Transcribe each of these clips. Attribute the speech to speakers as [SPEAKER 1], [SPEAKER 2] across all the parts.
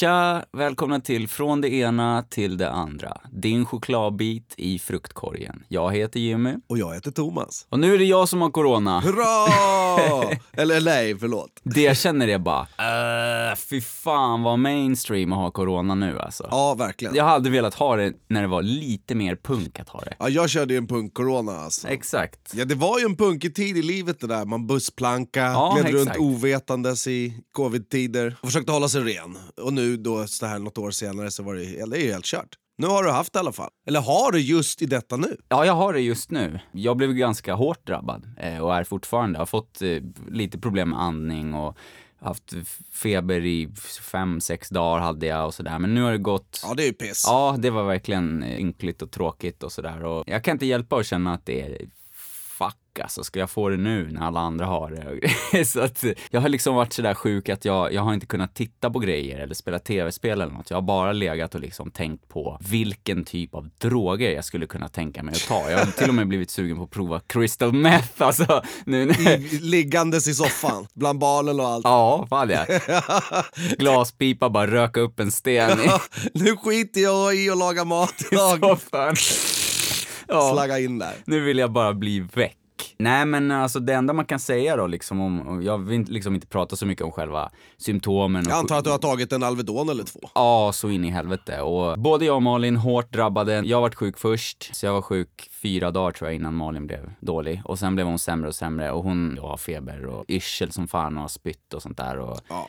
[SPEAKER 1] Tja! Välkomna till Från det ena till det andra. Din chokladbit i fruktkorgen. Jag heter Jimmy.
[SPEAKER 2] Och jag heter Thomas.
[SPEAKER 1] Och nu är det jag som har corona.
[SPEAKER 2] Hurra! Eller nej, förlåt.
[SPEAKER 1] Det jag känner är bara, uh, fy fan vad mainstream att ha corona nu alltså.
[SPEAKER 2] Ja, verkligen.
[SPEAKER 1] Jag hade velat ha det när det var lite mer punk att ha det.
[SPEAKER 2] Ja, jag körde ju en punk-corona alltså.
[SPEAKER 1] Exakt.
[SPEAKER 2] Ja, det var ju en punkig tid i livet det där. Man bussplanka,
[SPEAKER 1] Ja,
[SPEAKER 2] gled runt ovetandes i covid-tider och försökte hålla sig ren. Och nu då, så här något år senare, så var det, det är ju helt kört. Nu har du haft det i alla fall. Eller har du just i detta nu?
[SPEAKER 1] Ja, jag har det just nu. Jag blev ganska hårt drabbad eh, och är fortfarande. Jag har fått eh, lite problem med andning och haft feber i fem, sex dagar hade jag och sådär. Men nu har det gått
[SPEAKER 2] Ja, det är ju piss.
[SPEAKER 1] Ja, det var verkligen ynkligt och tråkigt och sådär. Och jag kan inte hjälpa att känna att det är alltså, ska jag få det nu när alla andra har det? så att jag har liksom varit sådär sjuk att jag, jag har inte kunnat titta på grejer eller spela tv-spel eller något. Jag har bara legat och liksom tänkt på vilken typ av droger jag skulle kunna tänka mig att ta. Jag har till och med blivit sugen på att prova crystal meth alltså. Nu, när-
[SPEAKER 2] I, liggandes i soffan, bland barnen och allt.
[SPEAKER 1] Ja, fan ja. Glaspipa, bara röka upp en sten i
[SPEAKER 2] nu skiter jag i att laga mat idag.
[SPEAKER 1] soffan. Ja.
[SPEAKER 2] Slagga in där.
[SPEAKER 1] Nu vill jag bara bli väck. Nej men alltså det enda man kan säga då liksom om, jag vill inte- liksom inte prata så mycket om själva symptomen.
[SPEAKER 2] Jag antar att du har tagit en Alvedon eller två.
[SPEAKER 1] Ja, så in i helvete. Och både jag och Malin hårt drabbade. Jag varit sjuk först, så jag var sjuk fyra dagar tror jag innan Malin blev dålig. Och sen blev hon sämre och sämre och hon har feber och yrsel som fan och har spytt och sånt där. Och
[SPEAKER 2] Ja,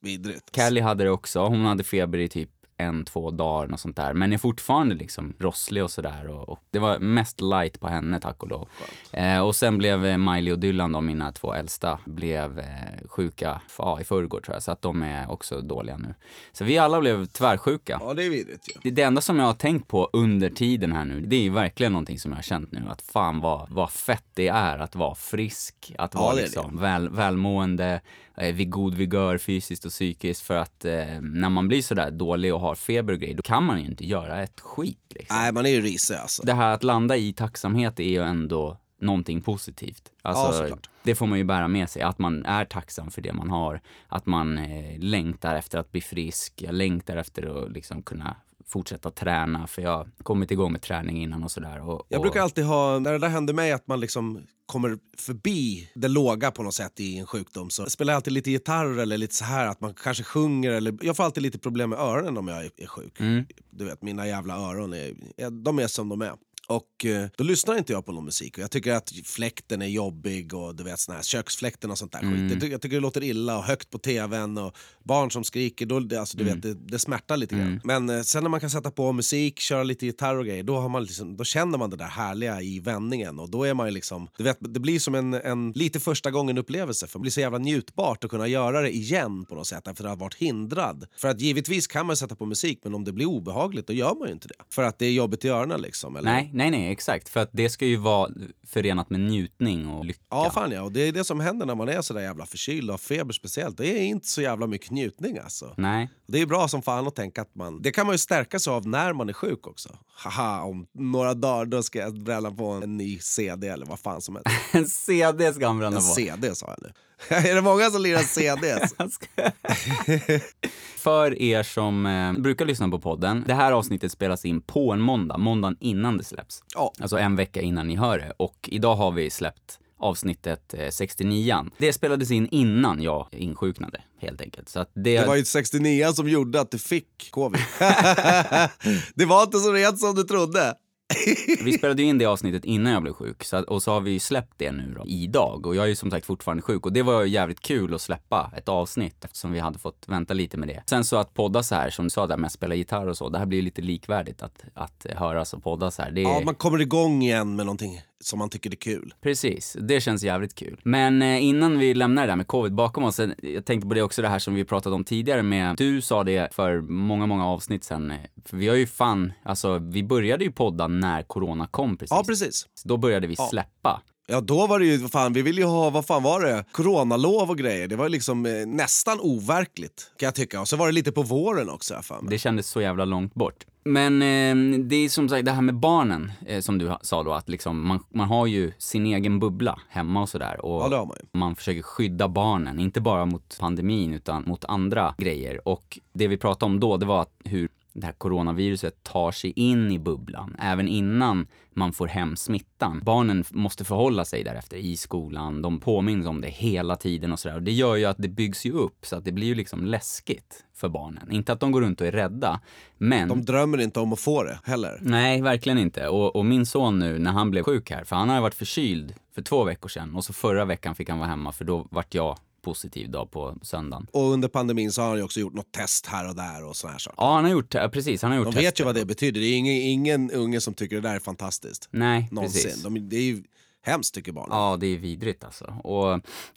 [SPEAKER 2] vidrigt.
[SPEAKER 1] Callie hade det också. Hon hade feber i typ en, två dagar och sånt där. Men är fortfarande liksom rosslig och sådär. Och, och det var mest light på henne tack och lov. Eh, och sen blev eh, Miley och Dylan, de, mina två äldsta, blev eh, sjuka ja, i förrgår tror jag. Så att de är också dåliga nu. Så vi alla blev tvärsjuka.
[SPEAKER 2] Ja, det är vidrigt ju.
[SPEAKER 1] Det, det enda som jag har tänkt på under tiden här nu, det är ju verkligen någonting som jag har känt nu. Att fan vad, vad fett det är att vara frisk, att
[SPEAKER 2] Ja,
[SPEAKER 1] vara liksom väl, välmående, vid god vigör fysiskt och psykiskt. För att eh, när man blir sådär dålig och har feber och grejer, då kan man ju inte göra ett skit. Liksom.
[SPEAKER 2] Nej, man är ju risig alltså.
[SPEAKER 1] Det här att landa i tacksamhet är ju ändå någonting positivt. Alltså,
[SPEAKER 2] Ja,
[SPEAKER 1] det får man ju bära med sig, att man är tacksam för det man har. Att man eh, längtar efter att bli frisk, längtar efter att liksom kunna fortsätta träna, för jag har kommit igång med träning innan och sådär. Och,
[SPEAKER 2] Jag
[SPEAKER 1] och,
[SPEAKER 2] brukar alltid ha, när det där händer mig, att man liksom kommer förbi det låga på något sätt i en sjukdom. Så spelar jag alltid lite gitarr eller lite så här att man kanske sjunger. Eller, jag får alltid lite problem med öronen om jag är, är sjuk.
[SPEAKER 1] Mm.
[SPEAKER 2] Du vet, mina jävla öron är, de är som de är. Och eh, då lyssnar inte jag på någon musik. Och jag tycker att fläkten är jobbig och du vet sån här köksfläkten och sånt där
[SPEAKER 1] Mm.
[SPEAKER 2] skit. Jag, tycker, det låter illa och högt på tvn och barn som skriker. Då, alltså, du
[SPEAKER 1] Mm.
[SPEAKER 2] vet, det, det smärtar lite grann. Men eh, sen när man kan sätta på musik, köra lite gitarr och grejer, då, har man liksom, då känner man det där härliga i vändningen. Och då är man ju liksom, du vet, det blir som en, en lite första gången upplevelse. För det blir så jävla njutbart att kunna göra det igen på något sätt efter att ha varit hindrad. För att givetvis kan man sätta på musik, men om det blir obehagligt då gör man ju inte det. För att det är jobbigt i öronen liksom. Eller?
[SPEAKER 1] Nej, nej, nej, exakt. För att det ska ju vara förenat med njutning och lycka.
[SPEAKER 2] Ja, fan ja. Och det är det som händer när man är sådär jävla förkyld och har feber speciellt. Det är inte så jävla mycket njutning alltså.
[SPEAKER 1] Nej,
[SPEAKER 2] Det är bra som fan att tänka att man... Det kan man ju stärka sig av när man är sjuk också. Haha, om några dagar då ska jag bränna på en ny CD eller vad fan som helst.
[SPEAKER 1] en CD ska han bränna
[SPEAKER 2] En
[SPEAKER 1] på.
[SPEAKER 2] CD sa jag nu. är det många som lirar CDs?
[SPEAKER 1] Ska- För er som eh, brukar lyssna på podden, det här avsnittet spelas in på en måndag, måndagen innan det släpps.
[SPEAKER 2] Ja.
[SPEAKER 1] Alltså en vecka innan ni hör det. Och idag har vi släppt avsnittet eh, 69 Det spelades in innan jag insjuknade, helt enkelt. Så det...
[SPEAKER 2] Det var ju 69 som gjorde att du fick covid. det var inte så rent som du trodde.
[SPEAKER 1] Vi spelade ju in det avsnittet innan jag blev sjuk, så att, och så har vi ju släppt det nu då, idag. Och jag är ju som sagt fortfarande sjuk och det var jävligt kul att släppa ett avsnitt eftersom vi hade fått vänta lite med det. Sen så att podda så här, som du sa där med att spela gitarr och så, det här blir lite likvärdigt att, att höras och podda så här. Det är...
[SPEAKER 2] Ja, man kommer igång igen med någonting som man tycker är kul.
[SPEAKER 1] Precis, det känns jävligt kul. Men eh, innan vi lämnar det där med covid bakom oss, eh, jag tänkte på det också det här som vi pratade om tidigare med, du sa det för många, många avsnitt sen, eh, för vi har ju fan, alltså vi började ju podda när corona kom precis.
[SPEAKER 2] Ja, precis.
[SPEAKER 1] Då började vi släppa.
[SPEAKER 2] Ja, då var det ju, fan, vi ville ju ha, vad fan var det? Coronalov och grejer. Det var liksom eh, nästan overkligt kan jag tycka. Och så var det lite på våren också, mig.
[SPEAKER 1] Det kändes så jävla långt bort. Men eh, det är som sagt det här med barnen, eh, som du sa då, att liksom, man, man har ju sin egen bubbla hemma och sådär. Och
[SPEAKER 2] Ja, det har man ju.
[SPEAKER 1] man försöker skydda barnen, inte bara mot pandemin utan mot andra grejer. Och det vi pratade om då, det var att hur det här coronaviruset tar sig in i bubblan, även innan man får hem smittan. Barnen måste förhålla sig därefter i skolan, de påminns om det hela tiden och sådär. Och det gör ju att det byggs ju upp så att det blir ju liksom läskigt för barnen. Inte att de går runt och är rädda, men...
[SPEAKER 2] De drömmer inte om att få det heller.
[SPEAKER 1] Nej, verkligen inte. Och, och min son nu, när han blev sjuk här, för han har ju varit förkyld för två veckor sedan och så förra veckan fick han vara hemma för då vart jag positiv dag på söndagen.
[SPEAKER 2] Och under pandemin så har han ju också gjort något test här och där och såna här saker.
[SPEAKER 1] Ja, han har gjort, precis, han har gjort
[SPEAKER 2] De vet ju vad det betyder. Det är ingen, ingen unge som tycker det där är fantastiskt.
[SPEAKER 1] Nej,
[SPEAKER 2] Någonsin.
[SPEAKER 1] precis.
[SPEAKER 2] De, det är ju hemskt tycker barnen.
[SPEAKER 1] Ja, det är vidrigt alltså. Och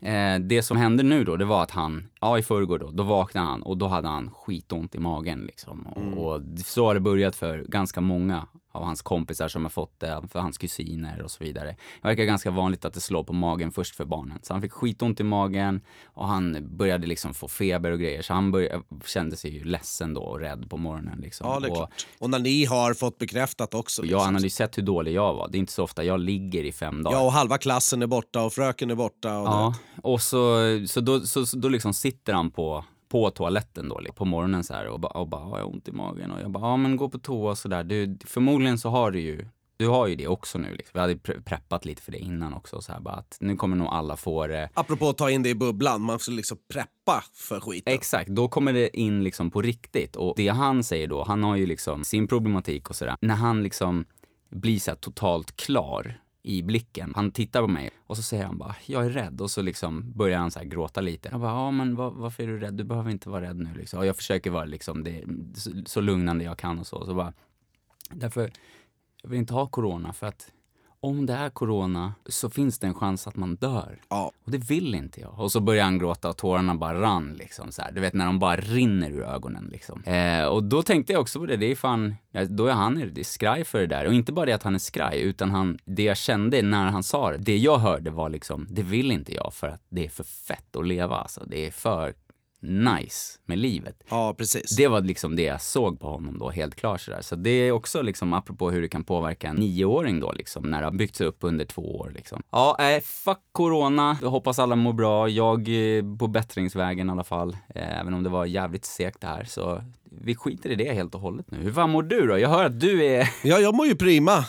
[SPEAKER 1] eh, det som hände nu då, det var att han, ja i förrgår då, då vaknade han och då hade han skitont i magen liksom. Och,
[SPEAKER 2] Mm.
[SPEAKER 1] och så har det börjat för ganska många av hans kompisar som har fått det, för hans kusiner och så vidare. Det verkar ganska vanligt att det slår på magen först för barnen. Så han fick skitont i magen och han började liksom få feber och grejer. Så han började, kände sig ju ledsen då och rädd på morgonen liksom.
[SPEAKER 2] Ja, det är
[SPEAKER 1] och,
[SPEAKER 2] klart. Och när ni har fått bekräftat också.
[SPEAKER 1] Ja,
[SPEAKER 2] liksom.
[SPEAKER 1] han hade ju sett hur dålig jag var. Det är inte så ofta jag ligger i fem dagar.
[SPEAKER 2] Ja, och halva klassen är borta och fröken är borta. Och
[SPEAKER 1] Ja,
[SPEAKER 2] det.
[SPEAKER 1] och så, så, då, så, så då liksom sitter han på, på toaletten då, liksom, på morgonen så här och bara, och bara har jag ont i magen? Och jag bara, ja men gå på toa och sådär. Du, förmodligen så har du ju, du har ju det också nu liksom. Vi hade pre- preppat lite för det innan också så här bara att nu kommer nog alla få det.
[SPEAKER 2] Apropå att ta in det i bubblan, man ska liksom preppa för skiten.
[SPEAKER 1] Exakt, då kommer det in liksom på riktigt. Och det han säger då, han har ju liksom sin problematik och sådär. När han liksom blir så här totalt klar i blicken. Han tittar på mig och så säger han bara, jag är rädd. Och så liksom börjar han så här gråta lite. Jag bara, ja men var, varför är du rädd? Du behöver inte vara rädd nu liksom. Och jag försöker vara liksom det, så, så lugnande jag kan och så. Så bara, därför, jag vill inte ha corona för att om det är corona så finns det en chans att man dör.
[SPEAKER 2] Ja.
[SPEAKER 1] Och det vill inte jag. Och så börjar han gråta och tårarna bara rann liksom så här. Du vet när de bara rinner ur ögonen liksom. Eh, och då tänkte jag också på det, det är fan, då är han skraj för det där. Och inte bara det att han är skraj, utan han, det jag kände när han sa det, det jag hörde var liksom, det vill inte jag för att det är för fett att leva alltså. Det är för nice med livet.
[SPEAKER 2] ja, precis.
[SPEAKER 1] Det var liksom det jag såg på honom då, helt klart sådär. Så det är också liksom apropå hur det kan påverka en nioåring då liksom, när det har byggts upp under två år liksom. Ja, äh, fuck corona. Jag hoppas alla mår bra. Jag är på bättringsvägen i alla fall. Eh, Även om det var jävligt segt det här så vi skiter i det helt och hållet nu. Hur fan mår du då? Jag hör att du är...
[SPEAKER 2] Ja, jag mår ju prima.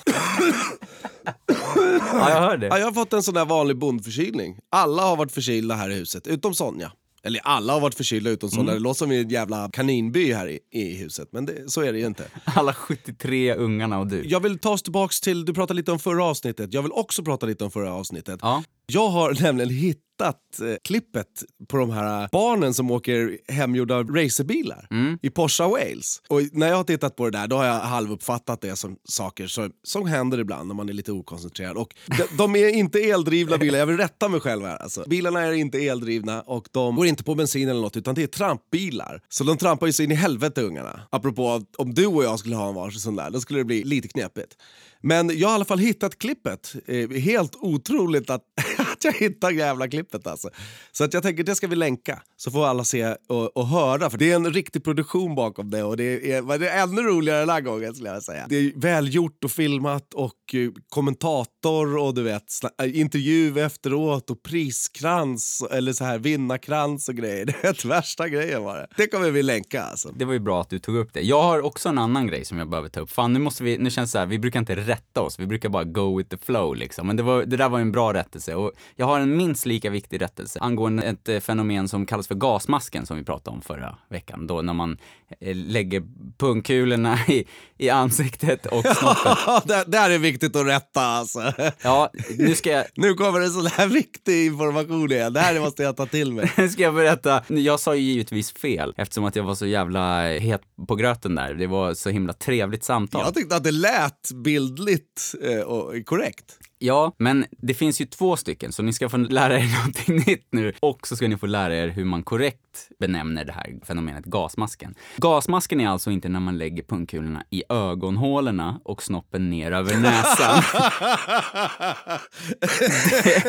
[SPEAKER 1] Ja, jag hör det.
[SPEAKER 2] Ja, jag har fått en sån där vanlig bondförkylning. Alla har varit förkylda här i huset, utom Sonja. Eller alla har varit förkylda utom Sonja. Det låter som en jävla kaninby här i, i huset, men det, så är det ju inte.
[SPEAKER 1] Alla 73 ungarna och du.
[SPEAKER 2] Jag vill ta oss tillbaks till, du pratade lite om förra avsnittet. Jag vill också prata lite om förra avsnittet.
[SPEAKER 1] Ja.
[SPEAKER 2] Jag har nämligen hittat eh, klippet på de här barnen som åker hemgjorda racerbilar i Porsche Wales. Och när jag har tittat på det där då har jag halvuppfattat det som saker som, som händer ibland när man är lite okoncentrerad. Och de, de är inte eldrivna bilar, jag vill rätta mig själv här. Alltså. Bilarna är inte eldrivna och de går inte på bensin eller något utan det är trampbilar. Så de trampar ju så in i helvete ungarna. Apropå om du och jag skulle ha en varsin sån där, då skulle det bli lite knepigt. Men jag har i alla fall hittat klippet. Eh, helt otroligt att, att jag hittar jävla klippet alltså. Så att jag tänker det ska vi länka så får alla se och, och höra. För det är en riktig produktion bakom det och det är, det är ännu roligare den här gången skulle jag säga. Det är välgjort och filmat och eh, kommentator och du vet eh, intervju efteråt och priskrans eller så här vinnarkrans och grejer. Det är ett värsta grejen var det. Det kommer vi länka alltså.
[SPEAKER 1] Det var ju bra att du tog upp det. Jag har också en annan grej som jag behöver ta upp. Fan, nu måste vi, nu känns det så här, vi brukar inte rätta oss, vi brukar bara go with the flow liksom. Men det, var, det där var en bra rättelse och jag har en minst lika viktig rättelse angående ett eh, fenomen som kallas för gasmasken som vi pratade om förra veckan. Då när man eh, lägger pungkulorna i, i ansiktet och snoppen.
[SPEAKER 2] det, det här är viktigt att rätta alltså.
[SPEAKER 1] Ja, nu ska jag,
[SPEAKER 2] Nu kommer det sån här viktig information igen. Det här måste jag ta till mig.
[SPEAKER 1] Nu ska jag berätta. Jag sa ju givetvis fel eftersom att jag var så jävla het på gröten där. Det var så himla trevligt samtal.
[SPEAKER 2] Jag tyckte att det lät bildligt eh, och korrekt.
[SPEAKER 1] Ja, men det finns ju två stycken, så ni ska få lära er någonting nytt nu. Och så ska ni få lära er hur man korrekt benämner det här fenomenet gasmasken. Gasmasken är alltså inte när man lägger pungkulorna i ögonhålorna och snoppen ner över näsan.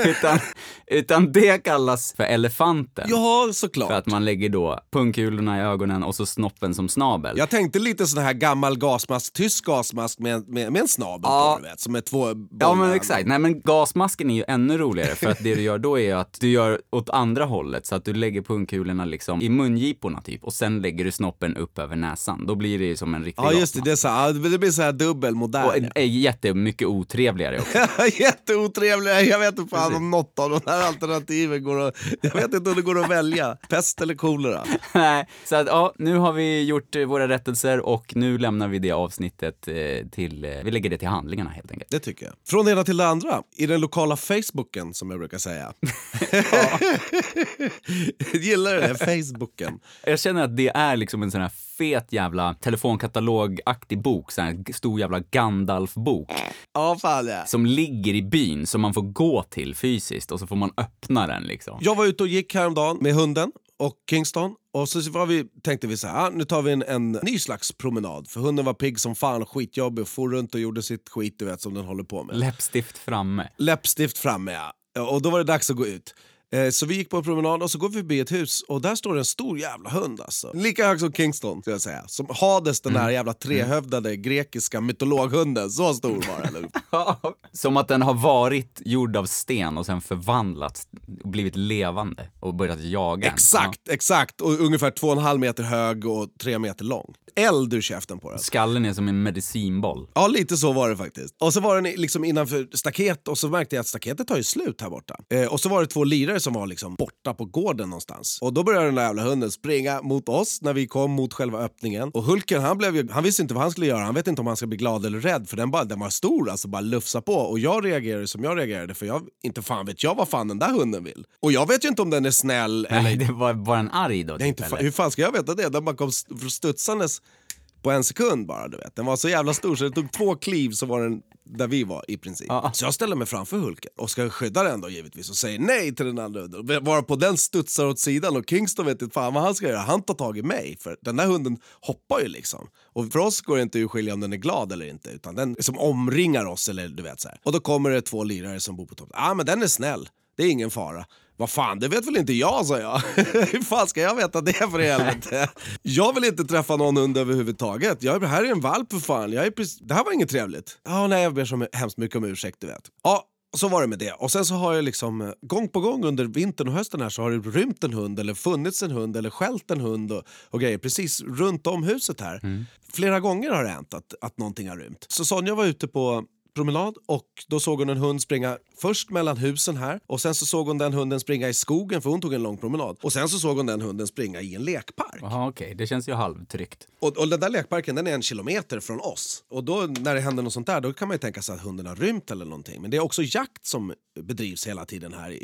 [SPEAKER 1] utan, utan det kallas för elefanten.
[SPEAKER 2] Ja, såklart.
[SPEAKER 1] För att man lägger då pungkulorna i ögonen och så snoppen som snabel.
[SPEAKER 2] Jag tänkte lite sån här gammal gasmask, tysk gasmask med, med, med en snabel ja. på, du vet, som är två
[SPEAKER 1] Ja, men exakt. Nej, men gasmasken är ju ännu roligare för att det du gör då är att du gör åt andra hållet så att du lägger pungkulorna liksom i mungiporna typ och sen lägger du snoppen upp över näsan. Då blir det ju som en riktig
[SPEAKER 2] Ja, just det. Det, är så här, det blir så här dubbel modern. Och
[SPEAKER 1] är jättemycket otrevligare också.
[SPEAKER 2] Jätteotrevligare. Jag vet inte fan om något av de här alternativen går att... Jag vet inte om det går att välja. Pest eller kolera.
[SPEAKER 1] Nej, så att ja, nu har vi gjort eh, våra rättelser och nu lämnar vi det avsnittet eh, till... Eh, vi lägger det till handlingarna helt enkelt.
[SPEAKER 2] Det tycker jag. Från det ena till det andra. I den lokala Facebooken, som jag brukar säga. Gillar du det? Facebooken.
[SPEAKER 1] Jag känner att det är liksom en sån här fet jävla telefonkatalogaktig bok, sån här stor jävla Gandalf-bok.
[SPEAKER 2] Ja, fan ja.
[SPEAKER 1] Som ligger i byn, som man får gå till fysiskt och så får man öppna den liksom.
[SPEAKER 2] Jag var ute och gick häromdagen med hunden och Kingston. Och så var vi, tänkte vi så här, ah, nu tar vi en, en, ny slags promenad. För hunden var pigg som fan skitjobbig och for runt och gjorde sitt skit du vet som den håller på med.
[SPEAKER 1] Läppstift framme.
[SPEAKER 2] Läppstift framme ja. Och då var det dags att gå ut. Eh, så vi gick på en promenad och så går vi förbi ett hus och där står en stor jävla hund alltså. Lika hög som Kingston skulle jag säga. Som Hades den där mm. jävla trehövdade grekiska mytologhunden. Så stor var den.
[SPEAKER 1] som att den har varit gjord av sten och sen förvandlats och blivit levande och börjat jaga.
[SPEAKER 2] Exakt, ja. exakt. Och ungefär två och en halv meter hög och tre meter lång. Eld ur käften på den.
[SPEAKER 1] Skallen är som en medicinboll.
[SPEAKER 2] Ja, lite så var det faktiskt. Och så var den liksom innanför staket och så märkte jag att staketet tar ju slut här borta. Eh, och så var det två lirare som var liksom borta på gården någonstans. Och då började den där jävla hunden springa mot oss när vi kom mot själva öppningen. Och Hulken han, blev ju, han visste inte vad han skulle göra. Han vet inte om han ska bli glad eller rädd för den, bara, den var stor alltså, bara lufsa på. Och jag reagerade som jag reagerade för jag, inte fan vet jag vad fan den där hunden vill. Och jag vet ju inte om den är snäll
[SPEAKER 1] Nej, det var bara en arg då?
[SPEAKER 2] Typ, inte, hur fan ska jag veta det? Den bara kom studsandes på en sekund bara. Du vet. Den var så jävla stor så det tog två kliv så var den där vi var i princip. Ja. Så jag ställer mig framför Hulken och ska skydda den då givetvis och säger nej till den andra hunden. Bara på den studsar åt sidan och Kingston vet inte fan vad han ska göra. Han tar tag i mig för den där hunden hoppar ju liksom. Och för oss går det inte att skilja om den är glad eller inte utan den som omringar oss eller du vet så här. Och då kommer det två lirare som bor på toppen. Ja ah, men den är snäll, det är ingen fara. Vad fan, det vet väl inte jag, sa jag. Hur fan ska jag veta det för helvete? Jag vill inte träffa någon hund överhuvudtaget. Jag, här är en valp för fan. Jag är precis, det här var inget trevligt. Ja, nej, jag ber så hemskt mycket om ursäkt, du vet. Ja, så var det med det. Och sen så har jag liksom eh, gång på gång under vintern och hösten här så har det rymt en hund eller funnits en hund eller skällt en hund och, och grejer precis runt om huset här. Mm. Flera gånger har det hänt att, att någonting har rymt. Så Sonja var ute på promenad och då såg hon en hund springa först mellan husen här och sen så såg hon den hunden springa i skogen för hon tog en lång promenad. Och sen så såg hon den hunden springa i en lekpark.
[SPEAKER 1] Jaha okej, okay. det känns ju halvtryggt.
[SPEAKER 2] Och, och den där lekparken den är en kilometer från oss. Och då när det händer något sånt där då kan man ju tänka sig att hunden har rymt eller någonting. Men det är också jakt som bedrivs hela tiden här.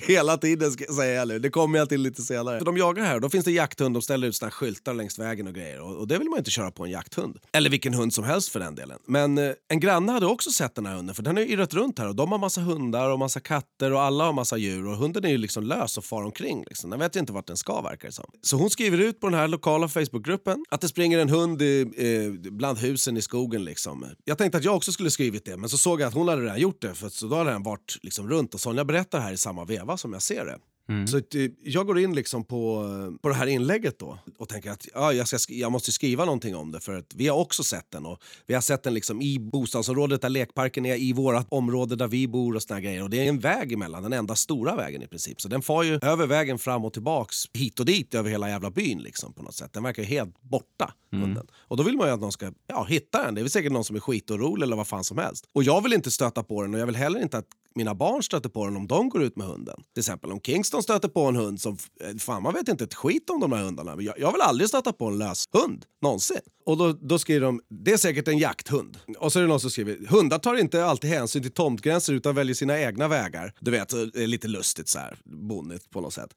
[SPEAKER 2] hela tiden säger jag nu. Det kommer jag till lite senare. Så de jagar här och då finns det jakthund. De ställer ut såna skyltar längs vägen och grejer. Och, och, det vill man inte köra på en jakthund. Eller vilken hund som helst för den delen. Men eh, en granne hade också sett den här hunden för den har ju irrat runt här och de har massa hundar och massa katter och alla har massa djur och hunden är ju liksom lös och far omkring. Liksom. Den vet ju inte vart den ska verkar det som. Så hon skriver ut på den här lokala Facebookgruppen att det springer en hund i, eh, bland husen i skogen. Liksom. Jag tänkte att jag också skulle skrivit det men så såg jag att hon hade redan gjort det för så då hade den varit liksom runt och Sonja berättar här i samma veva som jag ser det. Mm. Så eh, jag går in liksom på, eh, på det här inlägget då och tänker att ja, jag, ska, jag måste skriva någonting om det för att vi har också sett den. Och vi har sett den liksom i bostadsområdet där lekparken är, i vårt område där vi bor och såna grejer. Och det är en väg emellan, den enda stora vägen i princip. Så den far ju över vägen fram och tillbaks, hit och dit över hela jävla byn liksom på något sätt. Den verkar ju helt borta. Mm. Och då vill man ju att någon ska ja, hitta den. Det är väl säkert någon som är skitorolig eller vad fan som helst. Och jag vill inte stöta på den och jag vill heller inte att mina barn stöter på den om de går ut med hunden. Till exempel om Kingston stöter på en hund som... Eh, fan, man vet inte ett skit om de här hundarna. Jag, jag vill aldrig stöta på en lös hund, någonsin. Och då, då skriver de, det är säkert en jakthund. Och så är det någon som skriver, hundar tar inte alltid hänsyn till tomtgränser utan väljer sina egna vägar. Du vet, eh, lite lustigt så här, bonnigt på något sätt.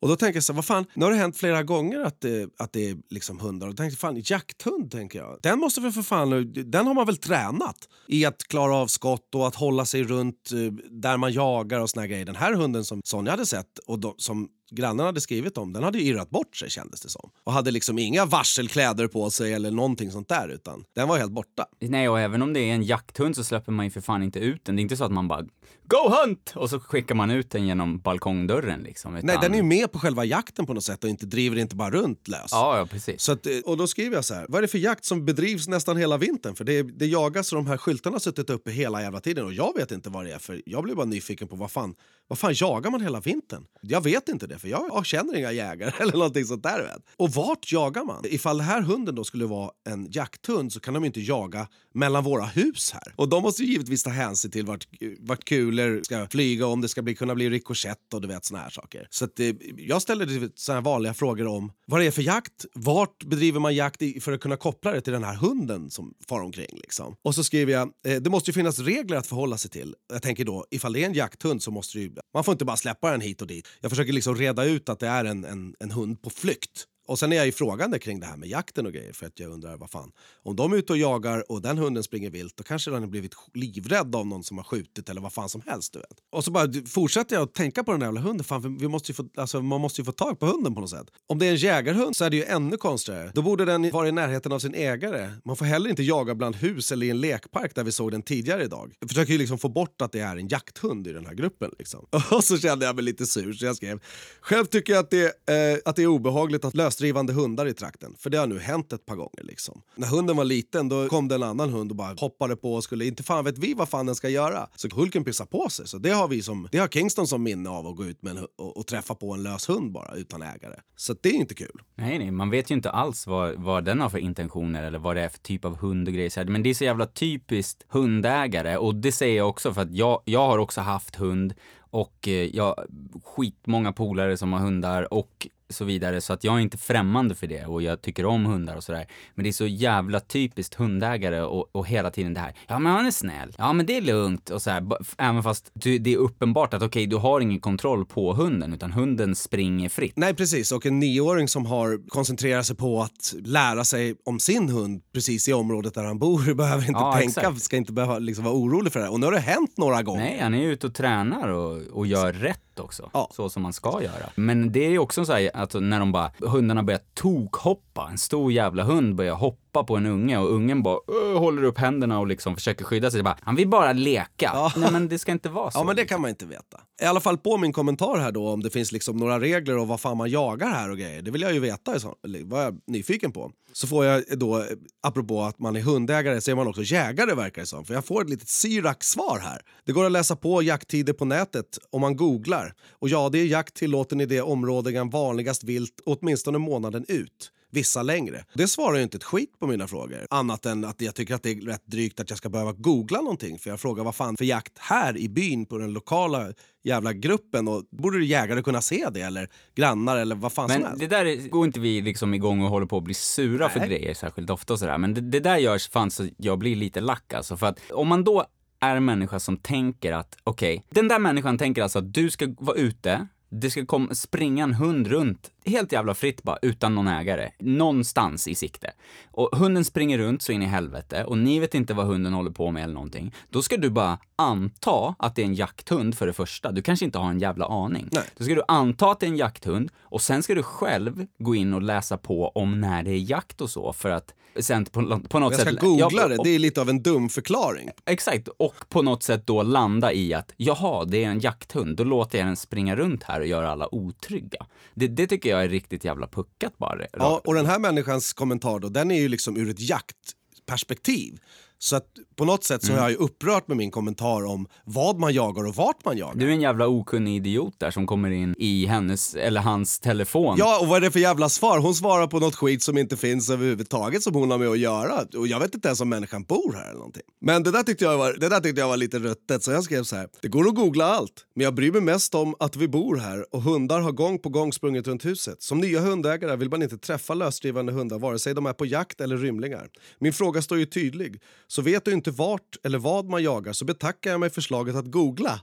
[SPEAKER 2] Och då tänker jag så här, vad fan, nu har det hänt flera gånger att det, att det är liksom hundar. Och tänkte fan, jakthund tänker jag. Den måste väl för fan, den har man väl tränat i att klara av skott och att hålla sig runt eh, där man jagar och såna grejer. Den här hunden som Sonja hade sett och de, som grannen hade skrivit om, den hade ju irrat bort sig kändes det som. Och hade liksom inga varselkläder på sig eller någonting sånt där utan den var helt borta.
[SPEAKER 1] Nej, och även om det är en jakthund så släpper man ju för fan inte ut den. Det är inte så att man bara Go hunt! Och så skickar man ut den genom balkongdörren liksom.
[SPEAKER 2] Utan... Nej, den är ju med på själva jakten på något sätt och inte driver inte bara runt lös.
[SPEAKER 1] Ja, ja precis.
[SPEAKER 2] Så att, eh, och då skriver jag så här, vad är det för jakt som bedrivs nästan hela vintern? För det, det jagas och de här skyltarna har suttit uppe hela jävla tiden och jag vet inte vad det är för jag blir bara nyfiken på vad fan, vad fan jagar man hela vintern? Jag vet inte det för jag, känner inga jägare eller någonting sånt där. Vet. Och vart jagar man? Ifall den här hunden då skulle vara en jakthund så kan de inte jaga mellan våra hus här. Och de måste givetvis ta hänsyn till vart, vart kulor ska flyga om det ska bli, kunna bli rikoschett och du vet såna här saker. Så att, eh, jag ställer såna vanliga frågor om vad det är för jakt, vart bedriver man jakt i, för att kunna koppla det till den här hunden som far omkring. Liksom. Och så skriver jag, eh, det måste ju finnas regler att förhålla sig till. Jag tänker då, ifall det är en jakthund så måste det ju, man får inte bara släppa den hit och dit. Jag försöker liksom reda ut att det är en, en, en hund på flykt och sen är jag ju frågande kring det här med jakten och grejer för att jag undrar vad fan. Om de är ute och jagar och den hunden springer vilt då kanske den har blivit livrädd av någon som har skjutit eller vad fan som helst. Du vet. Och så bara fortsätter jag att tänka på den där jävla hunden. Fan, vi måste få, alltså, man måste ju få tag på hunden på något sätt. Om det är en jägarhund så är det ju ännu konstigare. Då borde den vara i närheten av sin ägare. Man får heller inte jaga bland hus eller i en lekpark där vi såg den tidigare idag. Jag försöker ju liksom få bort att det är en jakthund i den här gruppen. Liksom. Och så kände jag mig lite sur så jag skrev. Själv tycker jag att det, eh, att det är obehagligt att lösa lösdrivande hundar i trakten. För det har nu hänt ett par gånger. Liksom. När hunden var liten då kom det en annan hund och bara hoppade på och skulle, inte fan vet vi vad fan den ska göra. Så Hulken pissar på sig. Så det har, vi som, det har Kingston som minne av att gå ut med en, och, och, träffa på en lös hund bara utan ägare. Så det är inte kul.
[SPEAKER 1] Nej, nej, man vet ju inte alls vad, vad den har för intentioner eller vad det är för typ av hund och grejer. Men det är så jävla typiskt hundägare och det säger jag också för att jag, jag har också haft hund och eh, jag jag skitmånga polare som har hundar och så vidare, så att jag är inte främmande för det och jag tycker om hundar och sådär. Men det är så jävla typiskt hundägare och, och hela tiden det här, ja men han är snäll, ja men det är lugnt och så här, även fast du, det är uppenbart att okej, okay, du har ingen kontroll på hunden utan hunden springer fritt.
[SPEAKER 2] Nej precis, och en nioåring som har koncentrerat sig på att lära sig om sin hund precis i området där han bor behöver inte ja, tänka, exakt. ska inte behöva liksom vara orolig för det. Och nu har det hänt några gånger.
[SPEAKER 1] Nej, han är ute och tränar och, och gör rätt också. Ja. Så som man ska göra. Men det är också så här, alltså när de bara, hundarna börjar tokhoppa. En stor jävla hund börjar hoppa på en unge och ungen bara håller upp händerna och liksom försöker skydda sig. Bara, han vill bara leka. Ja. Nej men det ska inte vara så.
[SPEAKER 2] Ja men det kan man inte veta. I alla fall på min kommentar här då om det finns liksom några regler och vad fan man jagar här och grejer. Det vill jag ju veta, så, vad jag nyfiken på. Så får jag då, apropå att man är hundägare, så är man också jägare verkar det som. För jag får ett litet Syrax-svar här. Det går att läsa på jakttider på nätet om man googlar. Och ja, det är jakt tillåten i det område vanligast vilt åtminstone månaden ut vissa längre. Det svarar ju inte ett skit på mina frågor. Annat än att jag tycker att det är rätt drygt att jag ska behöva googla någonting. För jag frågar vad fan för jakt här i byn på den lokala jävla gruppen. Och borde jägare kunna se det eller grannar eller vad fan
[SPEAKER 1] Men
[SPEAKER 2] som helst.
[SPEAKER 1] det där går inte vi liksom igång och håller på att bli sura Nej. för grejer särskilt ofta och sådär. Men det, det där görs fan så jag blir lite lack alltså. För att om man då är en människa som tänker att, okej, okay, den där människan tänker alltså att du ska vara ute, det ska komma, springa en hund runt helt jävla fritt bara, utan någon ägare. Någonstans i sikte. Och hunden springer runt så in i helvete och ni vet inte vad hunden håller på med eller någonting. Då ska du bara anta att det är en jakthund för det första. Du kanske inte har en jävla aning.
[SPEAKER 2] Nej.
[SPEAKER 1] Då ska du anta att det är en jakthund och sen ska du själv gå in och läsa på om när det är jakt och så för att sen på, på något
[SPEAKER 2] sätt...
[SPEAKER 1] Jag
[SPEAKER 2] ska googla ja, det, det är lite av en dum förklaring.
[SPEAKER 1] Exakt, och på något sätt då landa i att jaha, det är en jakthund, då låter jag den springa runt här och göra alla otrygga. Det, det tycker jag är riktigt jävla puckat bara.
[SPEAKER 2] Ja, och den här människans kommentar då, den är ju liksom ur ett jaktperspektiv. Så att på något sätt så mm. har jag upprört med min kommentar om vad man jagar och vart man jagar.
[SPEAKER 1] Du är en jävla okunnig idiot där som kommer in i hennes eller hans telefon.
[SPEAKER 2] Ja, och vad är det för jävla svar? Hon svarar på något skit som inte finns överhuvudtaget som hon har med att göra. Och jag vet inte ens om människan bor här eller någonting. Men det där tyckte jag var, det där tyckte jag var lite ruttet så jag skrev så här. Det går att googla allt, men jag bryr mig mest om att vi bor här och hundar har gång på gång sprungit runt huset. Som nya hundägare vill man inte träffa lösdrivande hundar vare sig de är på jakt eller rymlingar. Min fråga står ju tydlig. Så vet du inte vart eller vad man jagar så betackar jag mig förslaget att googla.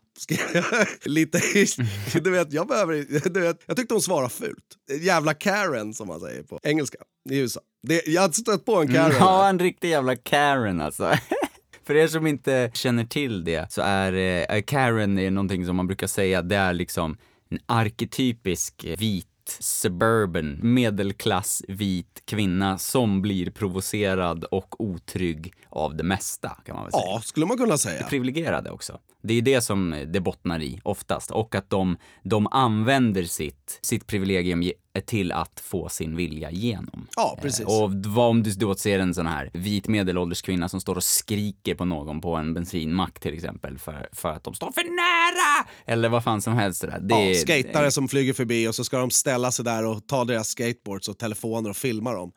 [SPEAKER 2] Lite, du vet, jag behöver, du vet, jag tyckte hon svarade fult. Jävla Karen som man säger på engelska i USA. Det, jag har stött på en Karen.
[SPEAKER 1] Ja, en riktig jävla Karen alltså. För er som inte känner till det så är eh, Karen är någonting som man brukar säga, det är liksom en arketypisk vit suburban, medelklass vit kvinna som blir provocerad och otrygg av det mesta, kan man säga.
[SPEAKER 2] Ja, skulle man kunna säga.
[SPEAKER 1] Privilegierade också. Det är det som det bottnar i oftast. Och att de, de använder sitt, sitt privilegium till att få sin vilja igenom.
[SPEAKER 2] Ja, precis. Eh,
[SPEAKER 1] och vad om du då ser en sån här vit medelålders kvinna som står och skriker på någon på en bensinmack till exempel för, för att de står för nära! Eller vad fan som helst. Där.
[SPEAKER 2] Det, ja, skatare det, som flyger förbi och så ska de ställa sig där och ta deras skateboards och telefoner och filma dem.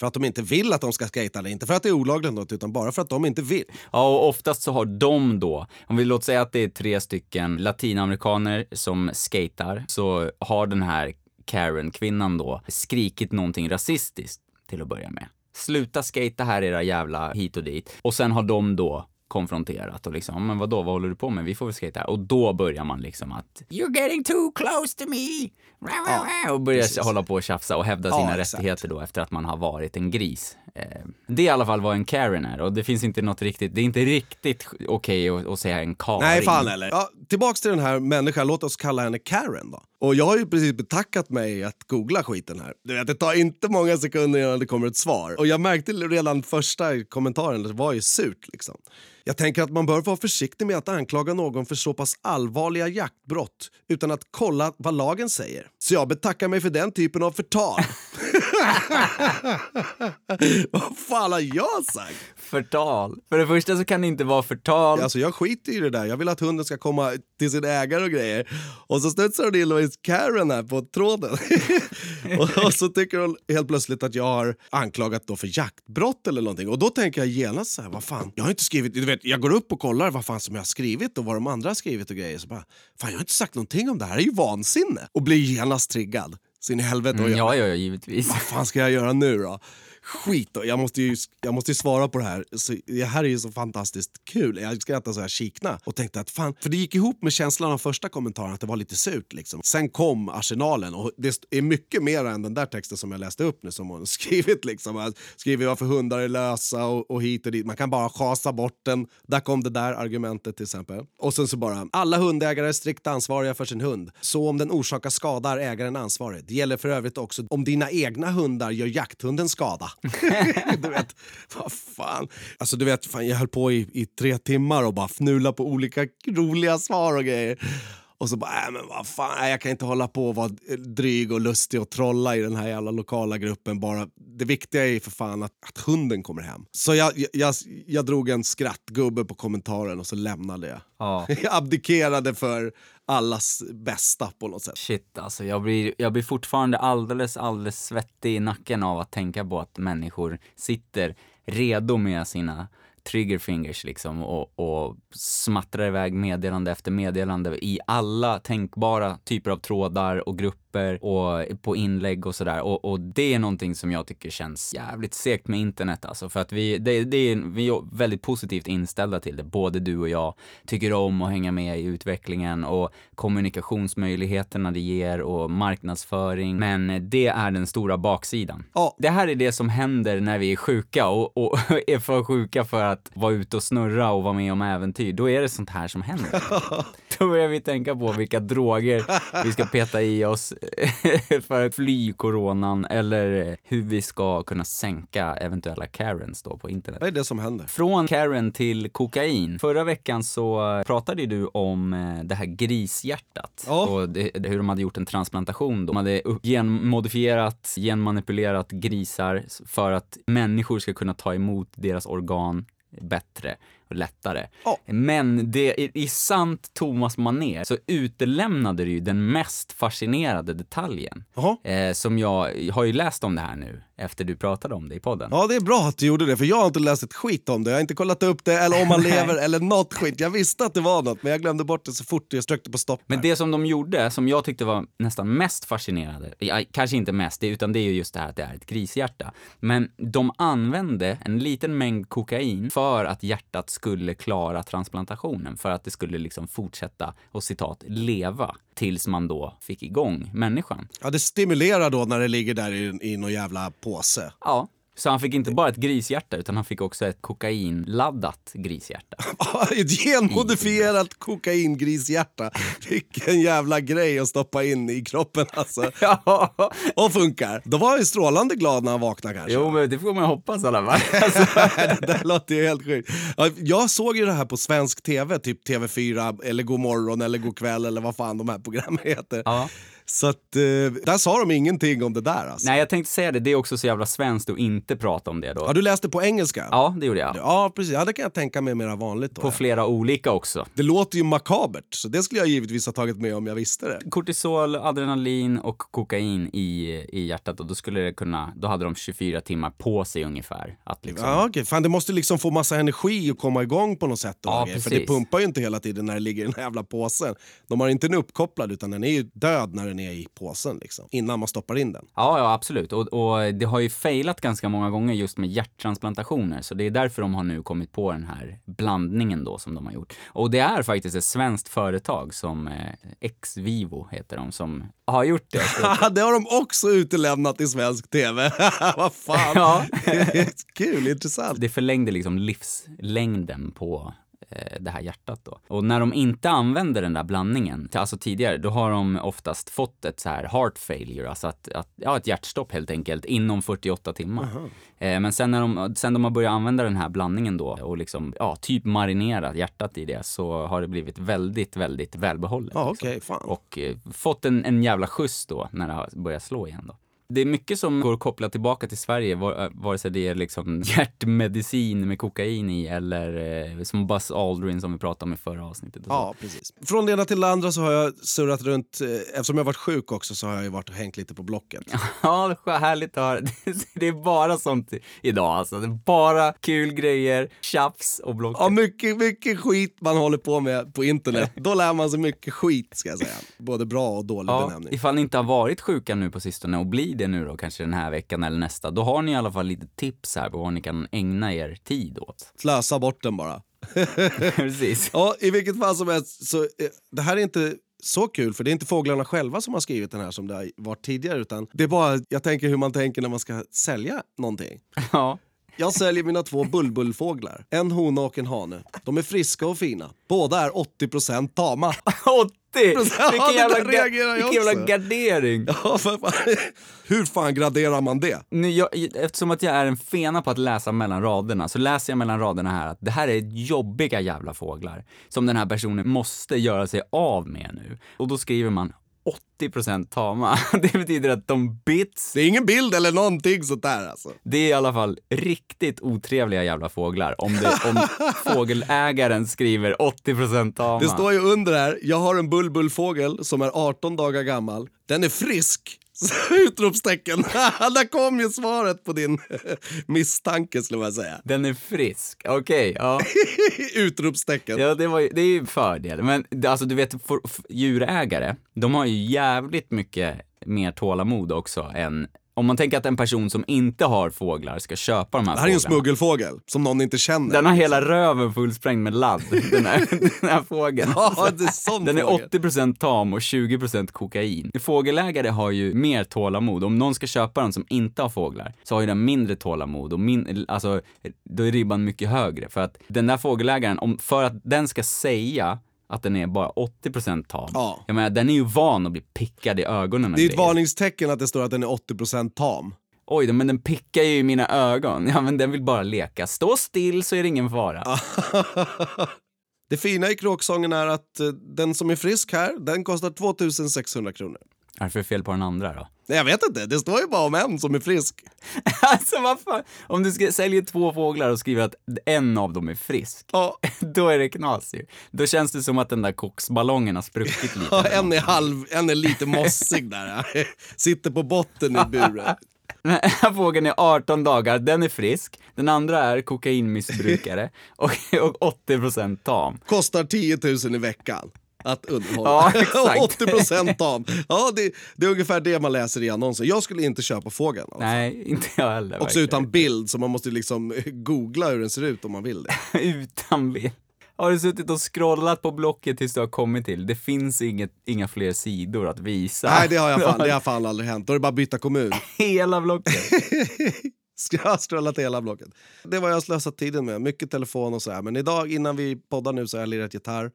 [SPEAKER 2] För att de inte vill att de ska skata eller inte för att det är olagligt något, utan bara för att de inte vill.
[SPEAKER 1] Ja, och oftast så har de då, om vi låter säga att det är tre stycken latinamerikaner som skatar, så har den här Karen-kvinnan då skrikit någonting rasistiskt till att börja med. Sluta skata här era jävla hit och dit. Och sen har de då konfronterat och liksom, men vadå, vad håller du på med? Vi får väl här. Och då börjar man liksom att You're getting too close to me! Ja, och börjar precis. hålla på och tjafsa och hävda sina ja, rättigheter då efter att man har varit en gris. Eh, det i alla fall vad en Karen är och det finns inte något riktigt, det är inte riktigt okej okay att, att säga en Karin.
[SPEAKER 2] Nej, fan heller. Ja, tillbaks till den här människan, låt oss kalla henne Karen då. Och jag har ju precis betackat mig att googla skiten här. Du vet, det tar inte många sekunder innan det kommer ett svar. Och jag märkte redan första kommentaren, det var ju surt liksom. Jag tänker att man bör vara försiktig med att anklaga någon för så pass allvarliga jaktbrott utan att kolla vad lagen säger. Så jag betackar mig för den typen av förtal. vad fan har jag sagt?
[SPEAKER 1] Förtal? För det första så kan det inte vara förtal.
[SPEAKER 2] Alltså jag skiter i det där. Jag vill att hunden ska komma till sin ägare och grejer. Och så studsar det in Louise Karen här på tråden. och, och, så tycker hon helt plötsligt att jag har anklagat då för jaktbrott eller någonting. Och då tänker jag genast så här, vad fan, jag har inte skrivit, du vet, jag går upp och kollar vad fan som jag har skrivit och vad de andra har skrivit och grejer. Så bara, fan jag har inte sagt någonting om det här, det är ju vansinne. Och blir genast triggad. Så in i helvete.
[SPEAKER 1] Mm, ja, ja, ja, givetvis.
[SPEAKER 2] Vad fan ska jag göra nu då? Skit då. Jag måste ju, jag måste ju svara på det här. Så, det här är ju så fantastiskt kul. Jag skrattade så jag kikna och tänkte att fan, för det gick ihop med känslan av första kommentaren att det var lite surt. Liksom. Sen kom arsenalen och det är mycket mer än den där texten som jag läste upp nu som hon skrivit. Liksom. Skriver varför hundar är lösa och, och hit och dit. Man kan bara chasa bort den. Där kom det där argumentet till exempel. Och sen så bara, alla hundägare är strikt ansvariga för sin hund. Så om den orsakar skada är ägaren ansvarig. Det gäller för övrigt också om dina egna hundar gör jakthunden skada. du vet, vad fan. Alltså du vet, fan, jag höll på i, i tre timmar och bara fnula på olika roliga svar och grejer. Och så bara, äh, men vad fan, jag kan inte hålla på och vara dryg och lustig och trolla i den här jävla lokala gruppen. Bara, det viktiga är för fan att, att hunden kommer hem. Så jag, jag, jag drog en skrattgubbe på kommentaren och så lämnade jag. Ja. Jag abdikerade för allas bästa på något sätt.
[SPEAKER 1] Shit alltså, jag blir, jag blir fortfarande alldeles, alldeles svettig i nacken av att tänka på att människor sitter redo med sina triggerfingers liksom och, och smattrar iväg meddelande efter meddelande i alla tänkbara typer av trådar och grupper och på inlägg och sådär. Och, och, det är någonting som jag tycker känns jävligt segt med internet alltså. För att vi, det, det är, vi är väldigt positivt inställda till det. Både du och jag tycker om att hänga med i utvecklingen och kommunikationsmöjligheterna det ger och marknadsföring. Men det är den stora baksidan.
[SPEAKER 2] Ja.
[SPEAKER 1] Det här är det som händer när vi är sjuka och, och är för sjuka för att vara ute och snurra och vara med om äventyr. Då är det sånt här som händer. Då börjar vi tänka på vilka droger vi ska peta i oss för att fly coronan eller hur vi ska kunna sänka eventuella Karens då på internet.
[SPEAKER 2] Vad är det som händer?
[SPEAKER 1] Från Karen till kokain. Förra veckan så pratade du om eh, det här grishjärtat ja. och det, hur de hade gjort en transplantation. De hade genmodifierat, genmanipulerat grisar för att människor ska kunna ta emot deras organ bättre lättare.
[SPEAKER 2] Ja.
[SPEAKER 1] Men det, i, sant Thomas Mané så utelämnade du ju den mest fascinerande detaljen.
[SPEAKER 2] Jaha.
[SPEAKER 1] Eh, som jag jag har ju läst om det här nu, efter du pratade om det i podden.
[SPEAKER 2] Ja, det är bra att du gjorde det, för jag har inte läst ett skit om det. Jag har inte kollat upp det, eller om han lever, eller något skit. Jag visste att det var något, men jag glömde bort det så fort jag tryckte på stopp.
[SPEAKER 1] Men det som de gjorde, som jag tyckte var nästan mest fascinerande, ja, kanske inte mest, utan det är ju just det här att det är ett grishjärta. Men de använde en liten mängd kokain för att hjärtat skulle klara transplantationen, för att det skulle liksom fortsätta och citat leva tills man då fick igång människan.
[SPEAKER 2] Ja, det stimulerar då när det ligger där i, i någon jävla påse.
[SPEAKER 1] Ja. Så han fick inte bara ett grishjärta, utan han fick också ett kokainladdat grishjärta.
[SPEAKER 2] ett genmodifierat kokaingrishjärta. Vilken jävla grej att stoppa in i kroppen alltså.
[SPEAKER 1] ja,
[SPEAKER 2] Och funkar. Då var han ju strålande glad när han vaknade kanske.
[SPEAKER 1] jo men det får man hoppas i alla fall. Alltså,
[SPEAKER 2] det där låter ju helt sjukt. Ja, Jag såg ju det här på svensk tv, typ TV4 eller God morgon eller God kväll eller vad fan de här programmen heter.
[SPEAKER 1] ja.
[SPEAKER 2] Så att, eh, där sa de ingenting om det där alltså.
[SPEAKER 1] Nej, jag tänkte säga det, det är också så jävla svenskt att inte prata om det då.
[SPEAKER 2] Har du läst det på engelska?
[SPEAKER 1] Ja, det gjorde jag.
[SPEAKER 2] Ja, precis. Ja, det kan jag tänka mig mera vanligt då.
[SPEAKER 1] På
[SPEAKER 2] ja.
[SPEAKER 1] flera olika också.
[SPEAKER 2] Det låter ju makabert, så det skulle jag givetvis ha tagit med om jag visste det.
[SPEAKER 1] Kortisol, adrenalin och kokain i, i hjärtat och då skulle det kunna, då hade de 24 timmar på sig ungefär. Att liksom,
[SPEAKER 2] Ja, okej. Fan, det måste liksom få massa energi och komma igång på något sätt. Då,
[SPEAKER 1] Ja,
[SPEAKER 2] grejer. För
[SPEAKER 1] precis.
[SPEAKER 2] det pumpar ju inte hela tiden när det ligger i den här jävla påsen. De har inte den uppkopplad utan den är ju död när den är i påsen liksom. Innan man stoppar in den.
[SPEAKER 1] Ja, ja absolut. Och, och det har ju failat ganska många gånger just med hjärttransplantationer. Så det är därför de har nu kommit på den här blandningen då som de har gjort. Och det är faktiskt ett svenskt företag som eh, Exvivo heter de som har gjort det.
[SPEAKER 2] Det har de också utelämnat i svensk tv. Vad fan.
[SPEAKER 1] Ja.
[SPEAKER 2] Kul, intressant.
[SPEAKER 1] det förlängde liksom livslängden på det här hjärtat då. Och när de inte använder den där blandningen, alltså tidigare, då har de oftast fått ett så här heart failure, alltså att, att, ja, ett hjärtstopp helt enkelt, inom 48 timmar. Eh, men sen när de, sen de har börjat använda den här blandningen då och liksom, ja, typ marinera hjärtat i det så har det blivit väldigt, väldigt välbehållet.
[SPEAKER 2] Ja,
[SPEAKER 1] liksom.
[SPEAKER 2] okej, fan.
[SPEAKER 1] Och eh, fått en, en jävla skjuts då när det har börjat slå igen då. Det är mycket som går att koppla tillbaka till Sverige, var- eh, vare sig det är liksom hjärtmedicin med kokain i eller eh, som Buzz Aldrin som vi pratade om i förra avsnittet.
[SPEAKER 2] Ja, precis. Från det ena till det andra så har jag surrat runt. eh, Eftersom jag varit sjuk också så har jag varit och hängt lite på Blocket.
[SPEAKER 1] Ja, det är härligt att höra. Det är bara sånt idag alltså. Det är bara kul grejer, tjafs och blocket.
[SPEAKER 2] Ja, mycket, mycket skit man håller på med på internet. Då lär man sig mycket skit ska jag säga. Både bra och dålig
[SPEAKER 1] Ja,
[SPEAKER 2] benämning.
[SPEAKER 1] ifall ni inte har varit sjuka nu på sistone och blir det nu då kanske den här veckan eller nästa, då har ni i alla fall lite tips här på vad ni kan ägna er tid åt.
[SPEAKER 2] Slösa bort den bara.
[SPEAKER 1] Precis.
[SPEAKER 2] Ja, I vilket fall som helst, så, eh, det här är inte så kul för det är inte fåglarna själva som har skrivit den här som det har varit tidigare utan det är bara, jag tänker hur man tänker när man ska sälja någonting.
[SPEAKER 1] Ja.
[SPEAKER 2] Jag säljer mina två bulbulfåglar, en hona och en hane. De är friska och fina. Båda är 80% tama.
[SPEAKER 1] 80!
[SPEAKER 2] Ja,
[SPEAKER 1] Vilken jävla, vilken jävla gardering!
[SPEAKER 2] Ja, fan. Hur fan graderar man det?
[SPEAKER 1] Nu, jag, eftersom att jag är en fena på att läsa mellan raderna så läser jag mellan raderna här att det här är jobbiga jävla fåglar som den här personen måste göra sig av med nu. Och då skriver man 80% tama. Det betyder att de bits,
[SPEAKER 2] Det är ingen bild eller någonting sånt där alltså.
[SPEAKER 1] det är i alla fall riktigt otrevliga jävla fåglar. Om, det, om fågelägaren skriver 80% tama.
[SPEAKER 2] Det står ju under här, jag har en bulbulfågel som är 18 dagar gammal. Den är frisk! Utropstecken. Där kom ju svaret på din misstanke skulle man säga.
[SPEAKER 1] Den är frisk, okej, ja.
[SPEAKER 2] Utropstecken.
[SPEAKER 1] Ja, det, var, det är ju en fördel. Men alltså, du vet, för, för, djurägare, de har ju jävligt mycket mer tålamod också än om man tänker att en person som inte har fåglar ska köpa de här
[SPEAKER 2] Det här är en
[SPEAKER 1] fåglarna.
[SPEAKER 2] smuggelfågel som någon inte känner.
[SPEAKER 1] Den har hela röven fullsprängd med ladd, den här, den här fågeln.
[SPEAKER 2] Ja, det är sån
[SPEAKER 1] Den är
[SPEAKER 2] fågel.
[SPEAKER 1] 80% tam och 20% kokain. Fågelägare har ju mer tålamod. Om någon ska köpa den som inte har fåglar så har ju den mindre tålamod och min, alltså, då är ribban mycket högre. För att den där fågelägaren, om, för att den ska säga att den är bara 80% tam.
[SPEAKER 2] Ja.
[SPEAKER 1] Jag menar, den är ju van att bli pickad i ögonen
[SPEAKER 2] Det är ett varningstecken att det står att den är 80% tam.
[SPEAKER 1] Oj men den pickar ju i mina ögon. Ja, men den vill bara leka. Stå still så är det ingen fara.
[SPEAKER 2] Det fina i kråksången är att eh, den som är frisk här, den kostar 2600 kronor.
[SPEAKER 1] Varför är det fel på den andra då?
[SPEAKER 2] Nej, jag vet inte, det står ju bara om en som är frisk.
[SPEAKER 1] alltså vad fan, om du ska sälja två fåglar och skriver att en av dem är frisk,
[SPEAKER 2] Ja.
[SPEAKER 1] då är det knas ju. Då känns det som att den där koksballongen har spruckit lite.
[SPEAKER 2] Ja, en är halv, en är lite mossig där. Sitter på botten i buren.
[SPEAKER 1] Den här fågeln är 18 dagar, den är frisk. Den andra är kokainmissbrukare och, och 80% tam.
[SPEAKER 2] Kostar 10 000 i veckan att underhålla.
[SPEAKER 1] Ja, exakt.
[SPEAKER 2] 80% tam. Ja, det, det är ungefär det man läser i annonsen. Jag skulle inte köpa fågeln. Alltså.
[SPEAKER 1] Nej, inte jag heller.
[SPEAKER 2] Också
[SPEAKER 1] verkligen.
[SPEAKER 2] utan bild, så man måste liksom googla hur den ser ut om man vill det.
[SPEAKER 1] utan bild. Har du suttit och scrollat på Blocket tills du har kommit till? Det finns inget, inga fler sidor att visa.
[SPEAKER 2] Nej, det har, jag fan, det har fan aldrig hänt. Då är det bara att byta kommun.
[SPEAKER 1] Hela Blocket.
[SPEAKER 2] Jag ha scrollat hela blocket. Det var jag har slösat tiden med. Mycket telefon och så här. Men idag innan vi poddar nu så har jag lirat gitarr.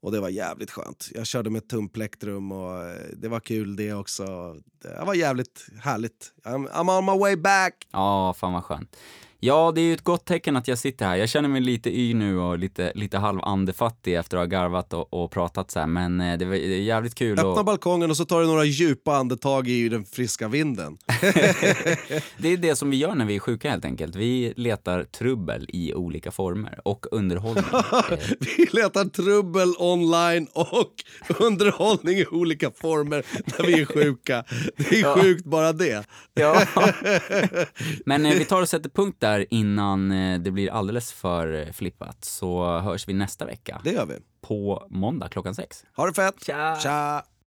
[SPEAKER 2] Och det var jävligt skönt. Jag körde med tumplektrum och eh, det var kul det också. Det var jävligt härligt. I'm, I'm on my way back!
[SPEAKER 1] Ja, fan vad skönt. Ja, det är ju ett gott tecken att jag sitter här. Jag känner mig lite yr nu och lite, lite halvandefattig efter att ha garvat och, och pratat så här. men eh, det, var, det är jävligt kul.
[SPEAKER 2] Öppna
[SPEAKER 1] Och,
[SPEAKER 2] balkongen och så tar du några djupa andetag i den friska vinden.
[SPEAKER 1] det är det som vi gör när vi är sjuka helt enkelt. Vi letar trubbel i olika former och underhållning.
[SPEAKER 2] Vi letar trubbel online och underhållning i olika former när vi är sjuka. Det är sjukt bara det.
[SPEAKER 1] Ja. Men eh, vi tar och sätter punkt där innan eh, det blir alldeles för eh, flippat. Så hörs vi nästa vecka
[SPEAKER 2] Det gör vi.
[SPEAKER 1] på måndag klockan sex.
[SPEAKER 2] Ha det fett!
[SPEAKER 1] Tja.
[SPEAKER 2] Tja.